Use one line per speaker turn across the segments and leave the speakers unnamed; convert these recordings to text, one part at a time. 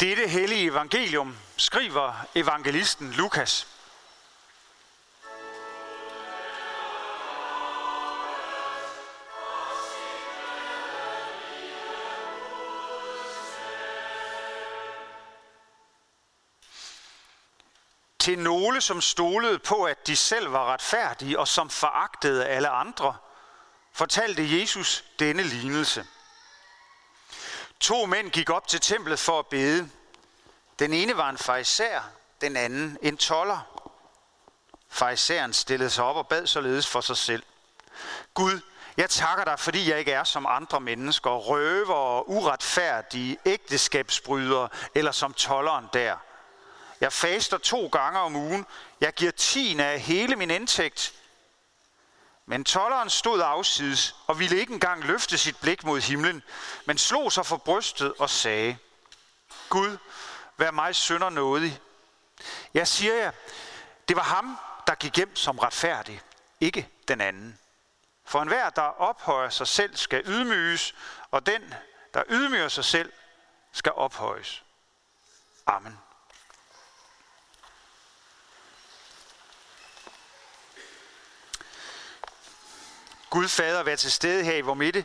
Dette hellige evangelium skriver evangelisten Lukas. Til nogle, som stolede på, at de selv var retfærdige og som foragtede alle andre, fortalte Jesus denne lignelse. To mænd gik op til templet for at bede. Den ene var en farisæer, den anden en toller. Farisæeren stillede sig op og bad således for sig selv. Gud, jeg takker dig, fordi jeg ikke er som andre mennesker, røver og uretfærdige, ægteskabsbrydere eller som tolleren der. Jeg faster to gange om ugen. Jeg giver tiende af hele min indtægt. Men tolleren stod afsides og ville ikke engang løfte sit blik mod himlen, men slog sig for brystet og sagde, Gud, vær mig sønder nådig. Jeg siger jer, det var ham, der gik hjem som retfærdig, ikke den anden. For enhver, der ophøjer sig selv, skal ydmyges, og den, der ydmyger sig selv, skal ophøjes. Amen. Gud Fader, vær til stede her i vor midte.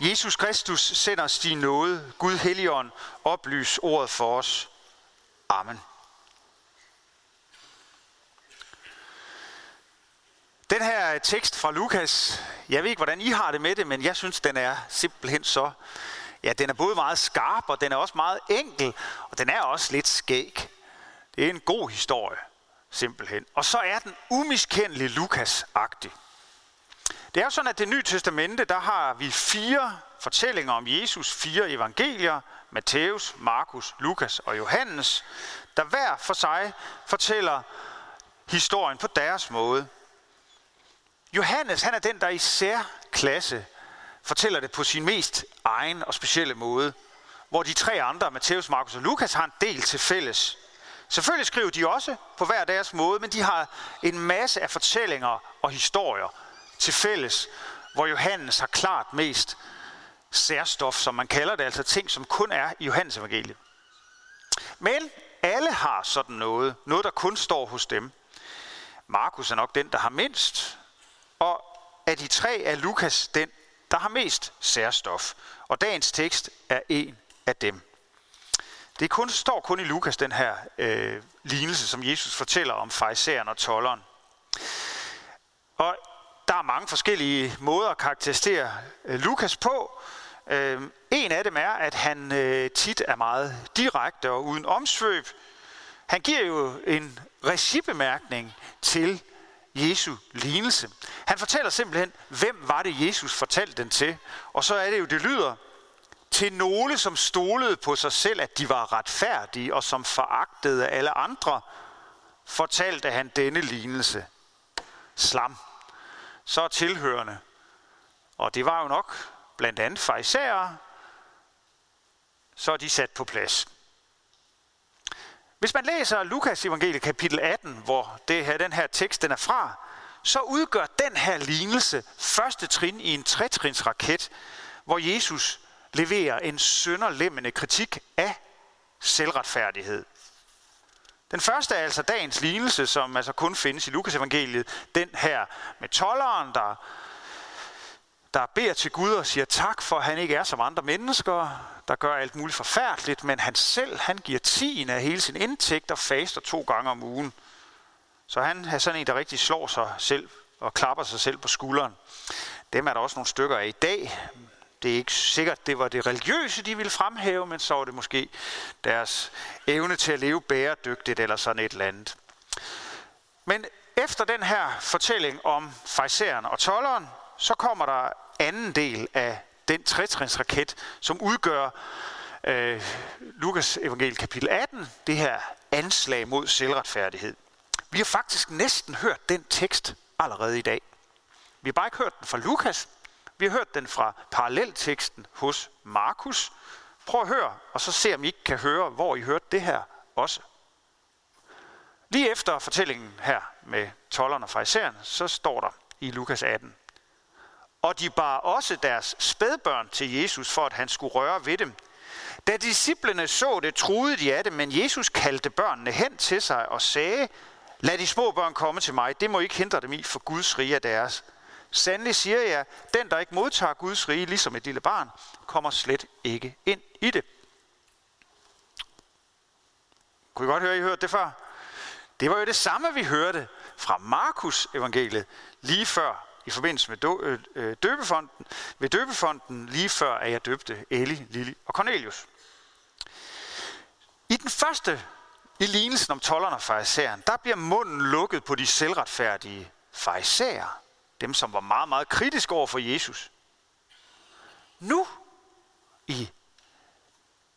Jesus Kristus sender os din nåde. Gud Helligånd, oplys ordet for os. Amen. Den her tekst fra Lukas, jeg ved ikke, hvordan I har det med det, men jeg synes, den er simpelthen så... Ja, den er både meget skarp, og den er også meget enkel, og den er også lidt skæg. Det er en god historie, simpelthen. Og så er den umiskendelig Lukas-agtig. Det er jo sådan, at det nye testamente, der har vi fire fortællinger om Jesus, fire evangelier, Matthæus, Markus, Lukas og Johannes, der hver for sig fortæller historien på deres måde. Johannes, han er den, der i særklasse fortæller det på sin mest egen og specielle måde, hvor de tre andre, Matthæus, Markus og Lukas, har en del til fælles. Selvfølgelig skriver de også på hver deres måde, men de har en masse af fortællinger og historier, til fælles, hvor Johannes har klart mest særstof, som man kalder det, altså ting, som kun er i Johannes evangeliet. Men alle har sådan noget, noget der kun står hos dem. Markus er nok den, der har mindst, og af de tre er Lukas den, der har mest særstof. Og dagens tekst er en af dem. Det kun, står kun i Lukas, den her øh, lignelse, som Jesus fortæller om fejseren og tolleren. Og der er mange forskellige måder at karakterisere øh, Lukas på. Øhm, en af dem er, at han øh, tit er meget direkte og uden omsvøb. Han giver jo en regibemærkning til Jesu lignelse. Han fortæller simpelthen, hvem var det, Jesus fortalte den til. Og så er det jo, det lyder, til nogle, som stolede på sig selv, at de var retfærdige, og som foragtede alle andre, fortalte han denne lignelse. Slam så tilhørende. Og det var jo nok blandt andet farisæere, så er de sat på plads. Hvis man læser Lukas evangelie kapitel 18, hvor det her, den her tekst den er fra, så udgør den her lignelse første trin i en tretrinsraket, hvor Jesus leverer en sønderlemmende kritik af selvretfærdighed. Den første er altså dagens lignelse, som altså kun findes i Lukas evangeliet. Den her med tolleren, der, der beder til Gud og siger tak for, at han ikke er som andre mennesker, der gør alt muligt forfærdeligt, men han selv, han giver tien af hele sin indtægt og faster to gange om ugen. Så han er sådan en, der rigtig slår sig selv og klapper sig selv på skulderen. Dem er der også nogle stykker af i dag. Det er ikke sikkert, det var det religiøse, de ville fremhæve, men så var det måske deres evne til at leve bæredygtigt eller sådan et eller andet. Men efter den her fortælling om fejseren og tolleren, så kommer der anden del af den trætrinsraket, som udgør øh, Lukas evangel kapitel 18, det her anslag mod selvretfærdighed. Vi har faktisk næsten hørt den tekst allerede i dag. Vi har bare ikke hørt den fra Lukas, vi har hørt den fra parallelteksten hos Markus. Prøv at høre, og så se om I ikke kan høre, hvor I hørte det her også. Lige efter fortællingen her med tollerne og farisæeren, så står der i Lukas 18. Og de bar også deres spædbørn til Jesus, for at han skulle røre ved dem. Da disciplene så det, troede de af det, men Jesus kaldte børnene hen til sig og sagde, lad de små børn komme til mig, det må ikke hindre dem i, for Guds rige er deres. Sandelig siger jeg, den der ikke modtager Guds rige, ligesom et lille barn, kommer slet ikke ind i det. Kunne I godt høre, I hørte det før? Det var jo det samme, vi hørte fra Markus evangeliet lige før i forbindelse med øh, øh, døbefonden, ved døbefonden, lige før at jeg døbte Eli, Lili og Cornelius. I den første, i lignelsen om tollerne og farisæeren, der bliver munden lukket på de selvretfærdige farisæer. Dem, som var meget, meget kritiske over for Jesus. Nu, i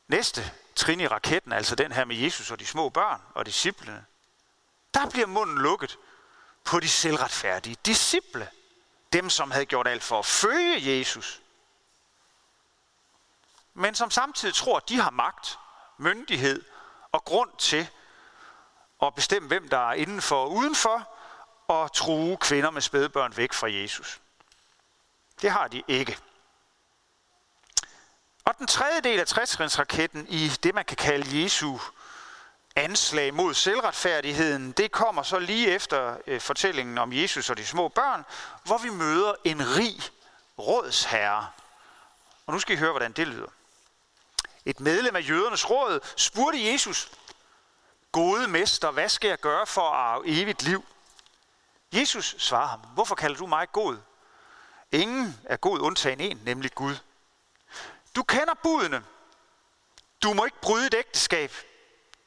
næste trin i raketten, altså den her med Jesus og de små børn og disciplene, der bliver munden lukket på de selvretfærdige disciple. Dem, som havde gjort alt for at følge Jesus. Men som samtidig tror, at de har magt, myndighed og grund til at bestemme, hvem der er indenfor og udenfor, og true kvinder med spædbørn væk fra Jesus. Det har de ikke. Og den tredje del af 60 i det, man kan kalde Jesu anslag mod selvretfærdigheden, det kommer så lige efter øh, fortællingen om Jesus og de små børn, hvor vi møder en rig rådsherre. Og nu skal I høre, hvordan det lyder. Et medlem af jødernes råd spurgte Jesus, Gode mester, hvad skal jeg gøre for at arve evigt liv? Jesus svarer ham, hvorfor kalder du mig god? Ingen er god undtagen en, nemlig Gud. Du kender budene. Du må ikke bryde et ægteskab.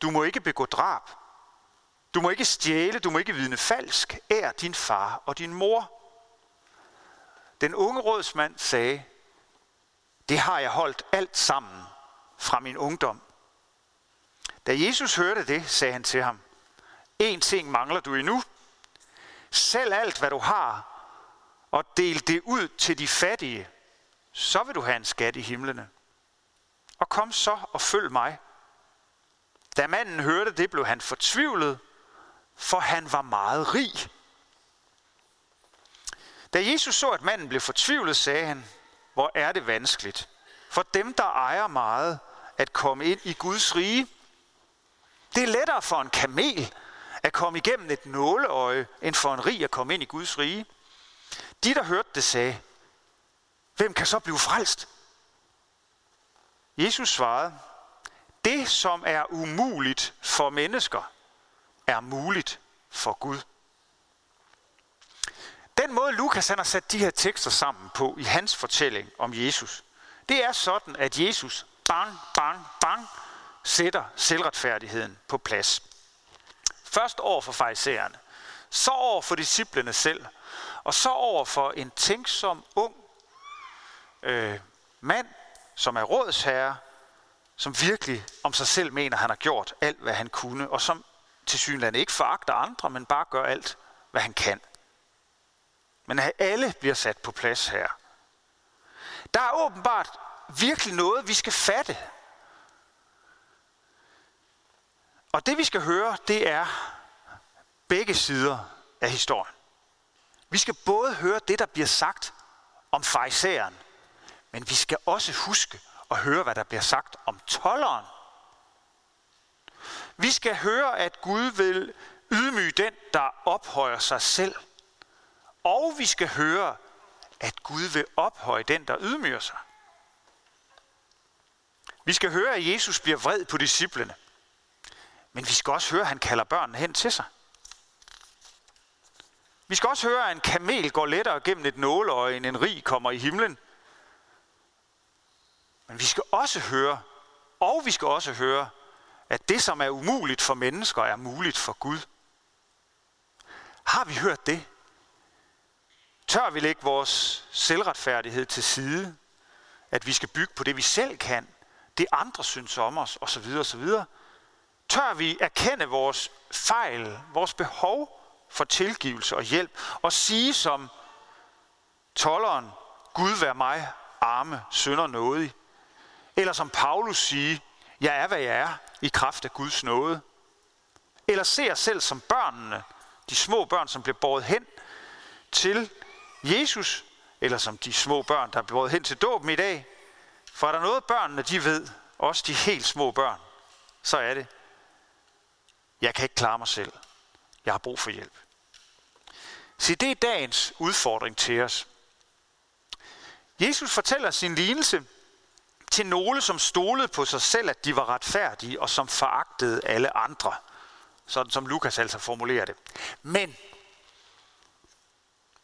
Du må ikke begå drab. Du må ikke stjæle, du må ikke vidne falsk. Ær din far og din mor. Den unge rådsmand sagde, det har jeg holdt alt sammen fra min ungdom. Da Jesus hørte det, sagde han til ham, en ting mangler du endnu. Sælg alt, hvad du har, og del det ud til de fattige, så vil du have en skat i himlene. Og kom så og følg mig. Da manden hørte det, blev han fortvivlet, for han var meget rig. Da Jesus så, at manden blev fortvivlet, sagde han, hvor er det vanskeligt for dem, der ejer meget, at komme ind i Guds rige. Det er lettere for en kamel at komme igennem et nåleøje, end for en rig at komme ind i Guds rige. De, der hørte det, sagde, hvem kan så blive frelst? Jesus svarede, det som er umuligt for mennesker, er muligt for Gud. Den måde Lukas han har sat de her tekster sammen på i hans fortælling om Jesus, det er sådan, at Jesus bang, bang, bang sætter selvretfærdigheden på plads. Først over for farisæerne, så over for disciplene selv, og så over for en tænksom ung øh, mand, som er rådsherre, som virkelig om sig selv mener, at han har gjort alt, hvad han kunne, og som til synligheden ikke foragter andre, men bare gør alt, hvad han kan. Men alle bliver sat på plads her. Der er åbenbart virkelig noget, vi skal fatte. Og det vi skal høre, det er begge sider af historien. Vi skal både høre det, der bliver sagt om farisæeren, men vi skal også huske at høre, hvad der bliver sagt om tolleren. Vi skal høre, at Gud vil ydmyge den, der ophøjer sig selv. Og vi skal høre, at Gud vil ophøje den, der ydmyger sig. Vi skal høre, at Jesus bliver vred på disciplene. Men vi skal også høre, at han kalder børnene hen til sig. Vi skal også høre, at en kamel går lettere gennem et nåleøje, end en rig kommer i himlen. Men vi skal også høre, og vi skal også høre, at det, som er umuligt for mennesker, er muligt for Gud. Har vi hørt det? Tør vi lægge vores selvretfærdighed til side? At vi skal bygge på det, vi selv kan? Det andre synes om os, osv. osv. Tør vi erkende vores fejl, vores behov for tilgivelse og hjælp, og sige som tolleren, Gud vær mig, arme, sønder nådig. Eller som Paulus sige, jeg er, hvad jeg er, i kraft af Guds nåde. Eller se os selv som børnene, de små børn, som bliver båret hen til Jesus, eller som de små børn, der bliver båret hen til dåben i dag. For er der noget, børnene de ved, også de helt små børn, så er det, jeg kan ikke klare mig selv. Jeg har brug for hjælp. Se, det er dagens udfordring til os. Jesus fortæller sin lignelse til nogle, som stolede på sig selv, at de var retfærdige, og som foragtede alle andre. Sådan som Lukas altså formulerer det. Men,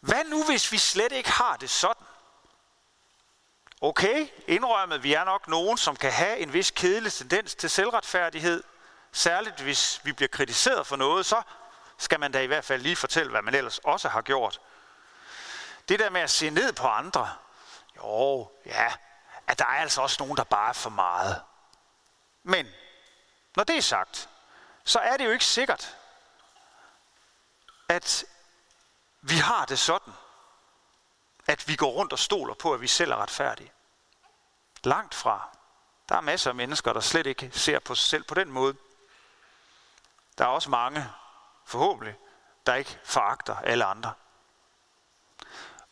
hvad nu hvis vi slet ikke har det sådan? Okay, indrømmet, vi er nok nogen, som kan have en vis kedelig tendens til selvretfærdighed. Særligt hvis vi bliver kritiseret for noget, så skal man da i hvert fald lige fortælle, hvad man ellers også har gjort. Det der med at se ned på andre, jo, ja, at der er altså også nogen, der bare er for meget. Men, når det er sagt, så er det jo ikke sikkert, at vi har det sådan, at vi går rundt og stoler på, at vi selv er retfærdige. Langt fra. Der er masser af mennesker, der slet ikke ser på sig selv på den måde. Der er også mange, forhåbentlig, der ikke foragter alle andre.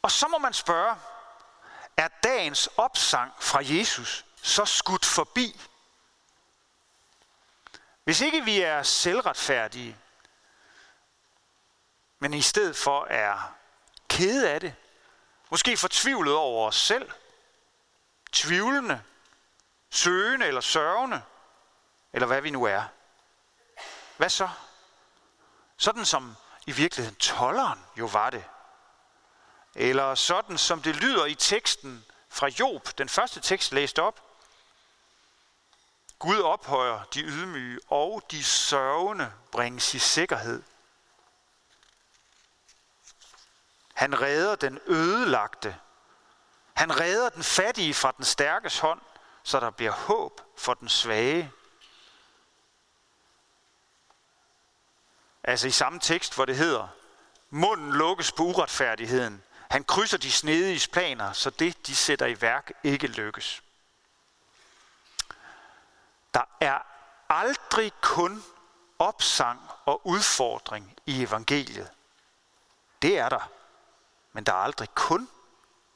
Og så må man spørge, er dagens opsang fra Jesus så skudt forbi? Hvis ikke vi er selvretfærdige, men i stedet for er kede af det, måske fortvivlet over os selv, tvivlende, søgende eller sørgende, eller hvad vi nu er. Hvad så? Sådan som i virkeligheden tolleren jo var det. Eller sådan som det lyder i teksten fra Job, den første tekst læst op. Gud ophøjer de ydmyge, og de sørgende bringes i sikkerhed. Han redder den ødelagte. Han redder den fattige fra den stærkes hånd, så der bliver håb for den svage. Altså i samme tekst, hvor det hedder, munden lukkes på uretfærdigheden. Han krydser de snedige planer, så det, de sætter i værk, ikke lykkes. Der er aldrig kun opsang og udfordring i evangeliet. Det er der. Men der er aldrig kun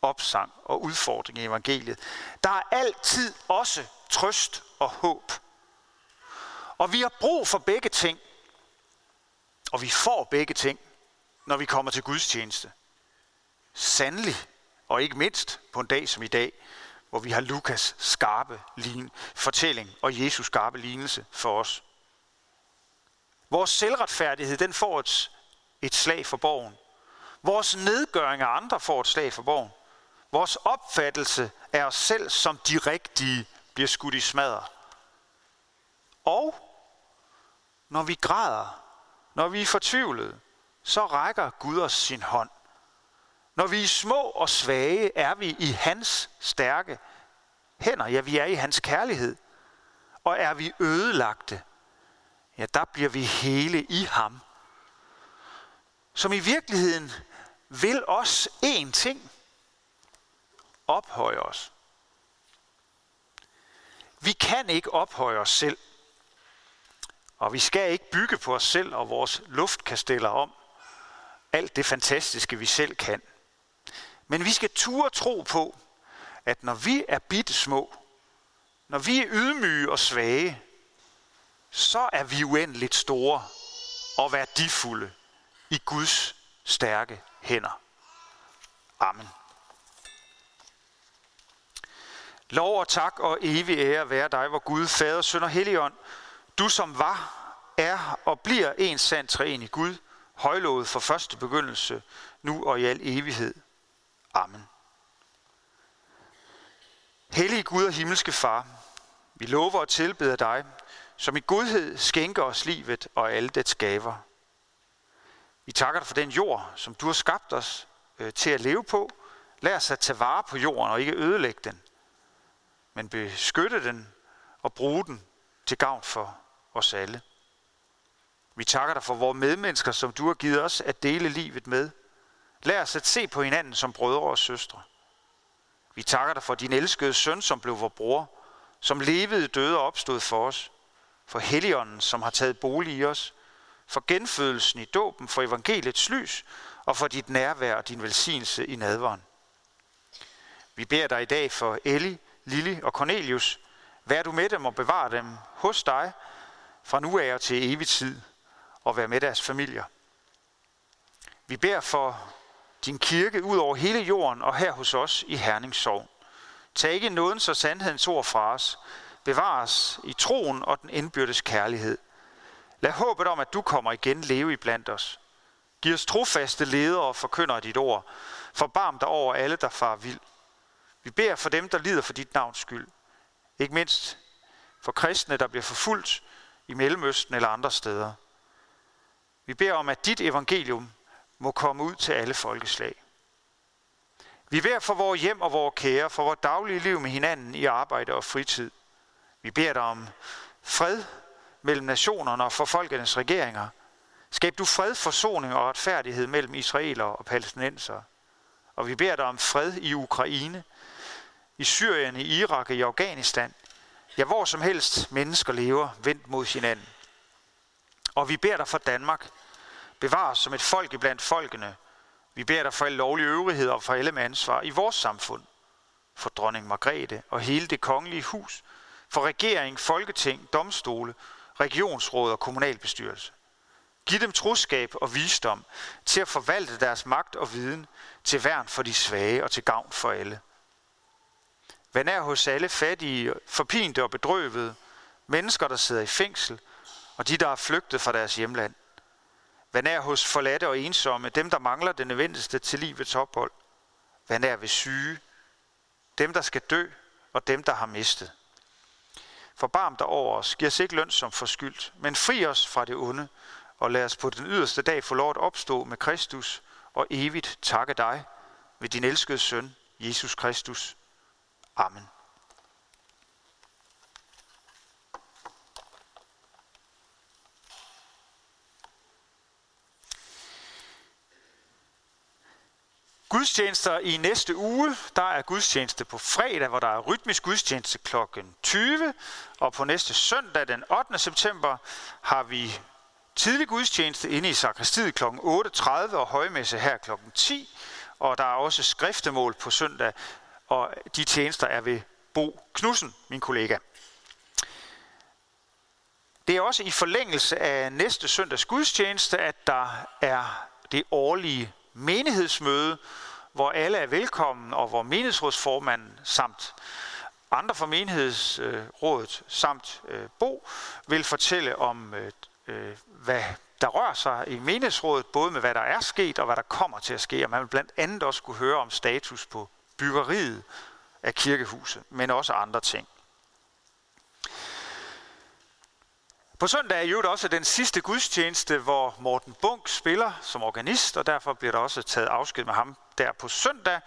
opsang og udfordring i evangeliet. Der er altid også trøst og håb. Og vi har brug for begge ting. Og vi får begge ting, når vi kommer til Guds tjeneste. Sandelig, og ikke mindst på en dag som i dag, hvor vi har Lukas skarpe lin, fortælling og Jesus skarpe lignelse for os. Vores selvretfærdighed, den får et, et slag for borgen. Vores nedgøring af andre får et slag for borgen. Vores opfattelse af os selv som de rigtige bliver skudt i smadret. Og når vi græder, når vi er fortvivlede, så rækker Gud os sin hånd. Når vi er små og svage, er vi i hans stærke hænder. Ja, vi er i hans kærlighed. Og er vi ødelagte, ja, der bliver vi hele i ham. Som i virkeligheden vil os én ting. Ophøje os. Vi kan ikke ophøje os selv. Og vi skal ikke bygge på os selv og vores luftkasteller om alt det fantastiske, vi selv kan. Men vi skal ture tro på, at når vi er bitte små, når vi er ydmyge og svage, så er vi uendeligt store og værdifulde i Guds stærke hænder. Amen. Lov og tak og evig ære være dig, hvor Gud, Fader, Søn og Helligånd, du som var, er og bliver en sand træen i Gud, højlovet for første begyndelse, nu og i al evighed. Amen. Hellige Gud og himmelske Far, vi lover og tilbeder dig, som i godhed skænker os livet og alle dets gaver. Vi takker dig for den jord, som du har skabt os øh, til at leve på. Lad os at tage vare på jorden og ikke ødelægge den, men beskytte den og bruge den til gavn for os alle. Vi takker dig for vores medmennesker, som du har givet os at dele livet med. Lad os at se på hinanden som brødre og søstre. Vi takker dig for din elskede søn, som blev vor bror, som levede, døde og opstod for os. For Helligånden, som har taget bolig i os. For genfødelsen i dåben, for evangeliets lys og for dit nærvær og din velsignelse i nadveren. Vi beder dig i dag for Elli, Lili og Cornelius, Vær du med dem og bevar dem hos dig fra nu af og til evig tid, og være med deres familier. Vi beder for din kirke ud over hele jorden og her hos os i Herningssorg. Tag ikke nådens og sandhedens ord fra os. Bevar os i troen og den indbyrdes kærlighed. Lad håbet om, at du kommer igen leve i blandt os. Giv os trofaste ledere og forkynder dit ord. Forbarm dig over alle, der far vild. Vi beder for dem, der lider for dit navns skyld. Ikke mindst for kristne, der bliver forfulgt i Mellemøsten eller andre steder. Vi beder om, at dit evangelium må komme ud til alle folkeslag. Vi beder for vores hjem og vores kære, for vores daglige liv med hinanden i arbejde og fritid. Vi beder dig om fred mellem nationerne og for folkenes regeringer. Skab du fred, forsoning og retfærdighed mellem israelere og palæstinenser. Og vi beder dig om fred i Ukraine, i Syrien, i Irak og i Afghanistan. Ja, hvor som helst mennesker lever vendt mod hinanden. Og vi beder dig for Danmark. Bevar os som et folk iblandt folkene. Vi beder dig for alle lovlige øvrigheder og for alle med ansvar i vores samfund. For dronning Margrethe og hele det kongelige hus. For regering, folketing, domstole, regionsråd og kommunalbestyrelse. Giv dem troskab og visdom til at forvalte deres magt og viden til værn for de svage og til gavn for alle. Vær nær hos alle fattige, forpinte og bedrøvede, mennesker, der sidder i fængsel, og de, der er flygtet fra deres hjemland. Vær nær hos forladte og ensomme, dem, der mangler det nødvendigste til livets ophold. Vær nær ved syge, dem, der skal dø, og dem, der har mistet. Forbarm dig over os, giv os ikke løn som forskyldt, men fri os fra det onde, og lad os på den yderste dag få lov at opstå med Kristus og evigt takke dig ved din elskede søn, Jesus Kristus. Amen. Gudstjenester i næste uge. Der er gudstjeneste på fredag, hvor der er rytmisk gudstjeneste kl. 20. Og på næste søndag, den 8. september, har vi tidlig gudstjeneste inde i sakristiet kl. 8.30 og højmesse her kl. 10. Og der er også skriftemål på søndag, og de tjenester er ved Bo Knudsen, min kollega. Det er også i forlængelse af næste søndags gudstjeneste, at der er det årlige menighedsmøde, hvor alle er velkommen, og hvor menighedsrådsformanden samt andre fra menighedsrådet samt øh, Bo vil fortælle om, øh, øh, hvad der rører sig i menighedsrådet, både med hvad der er sket og hvad der kommer til at ske. Og man vil blandt andet også kunne høre om status på byggeriet af kirkehuset, men også andre ting. På søndag er jo også den sidste gudstjeneste, hvor Morten Bunk spiller som organist, og derfor bliver der også taget afsked med ham der på søndag.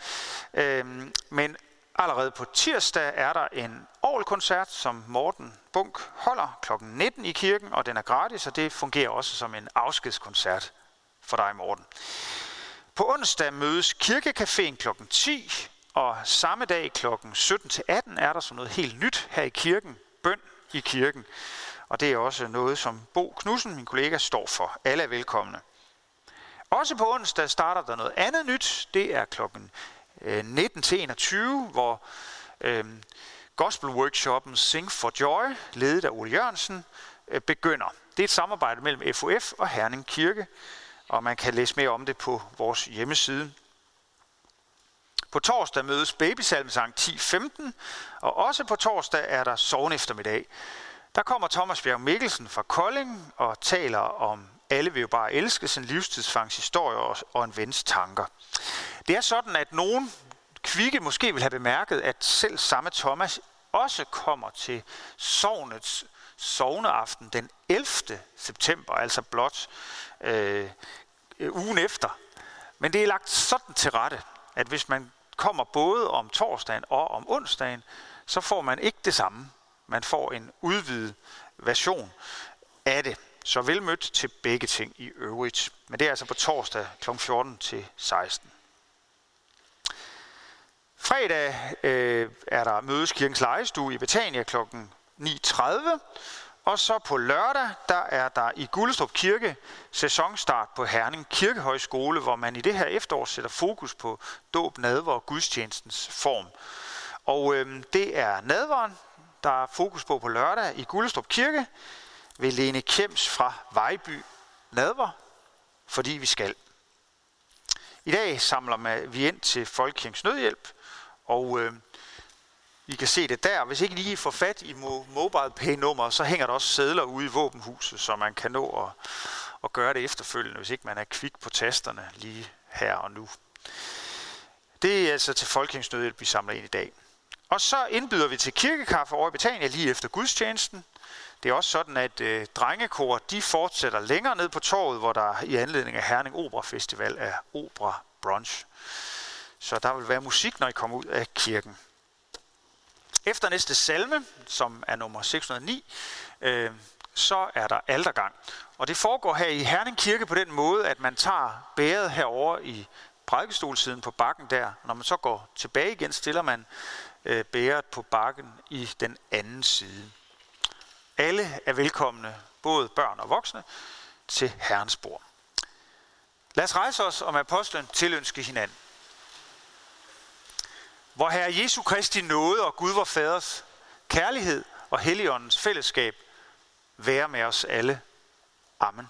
Øhm, men allerede på tirsdag er der en orgelkoncert, som Morten Bunk holder kl. 19 i kirken, og den er gratis, og det fungerer også som en afskedskoncert for dig, Morten. På onsdag mødes Kirkecaféen kl. 10, og samme dag kl. 17-18 er der så noget helt nyt her i kirken, bøn i kirken. Og det er også noget, som Bo Knudsen, min kollega, står for. Alle er velkomne. Også på onsdag starter der noget andet nyt. Det er klokken øh, 19-21, hvor øh, gospel-workshoppen Sing for Joy, ledet af Ole Jørgensen, øh, begynder. Det er et samarbejde mellem FOF og Herning Kirke, og man kan læse mere om det på vores hjemmeside. På torsdag mødes babysalmesang 10.15, og også på torsdag er der sovn eftermiddag. Der kommer Thomas Bjerg Mikkelsen fra Kolding og taler om alle vil jo bare elske sin livstidsfangs historie og en vens tanker. Det er sådan, at nogen kvikke måske vil have bemærket, at selv samme Thomas også kommer til sovnets sovneaften den 11. september, altså blot øh, øh, ugen efter. Men det er lagt sådan til rette, at hvis man kommer både om torsdagen og om onsdagen, så får man ikke det samme. Man får en udvidet version af det. Så vel mødt til begge ting i øvrigt. Men det er altså på torsdag kl. 14 til 16. Fredag øh, er der mødes Kirkens Lejestue i Betania kl. 9.30. Og så på lørdag, der er der i Gullestrup Kirke sæsonstart på Herning Kirkehøjskole, hvor man i det her efterår sætter fokus på dåb, nadver og gudstjenestens form. Og øhm, det er nadveren, der er fokus på på lørdag i Gullestrup Kirke ved Lene Kjems fra Vejby Nadver, fordi vi skal. I dag samler vi ind til Folkekirkens Nødhjælp, og øh, i kan se det der. Hvis ikke lige får fat i mobile pay nummer, så hænger der også sædler ude i våbenhuset, så man kan nå at, at gøre det efterfølgende, hvis ikke man er kvik på tasterne lige her og nu. Det er altså til Folkekirkens Nødhjælp, vi samler ind i dag. Og så indbyder vi til kirkekaffe over i Betania lige efter gudstjenesten. Det er også sådan, at øh, drengekor de fortsætter længere ned på torvet, hvor der i anledning af Herning Opera Festival er opera brunch. Så der vil være musik, når I kommer ud af kirken. Efter næste salme, som er nummer 609, øh, så er der aldergang. Og det foregår her i Herning Kirke på den måde, at man tager bæret herover i prædikestolsiden på bakken der. Når man så går tilbage igen, stiller man øh, bæret på bakken i den anden side. Alle er velkomne, både børn og voksne, til Herrens bord. Lad os rejse os om apostlen tilønske hinanden. Hvor Herre Jesu Kristi nåde og Gud vor Faders kærlighed og Helligåndens fællesskab være med os alle. Amen.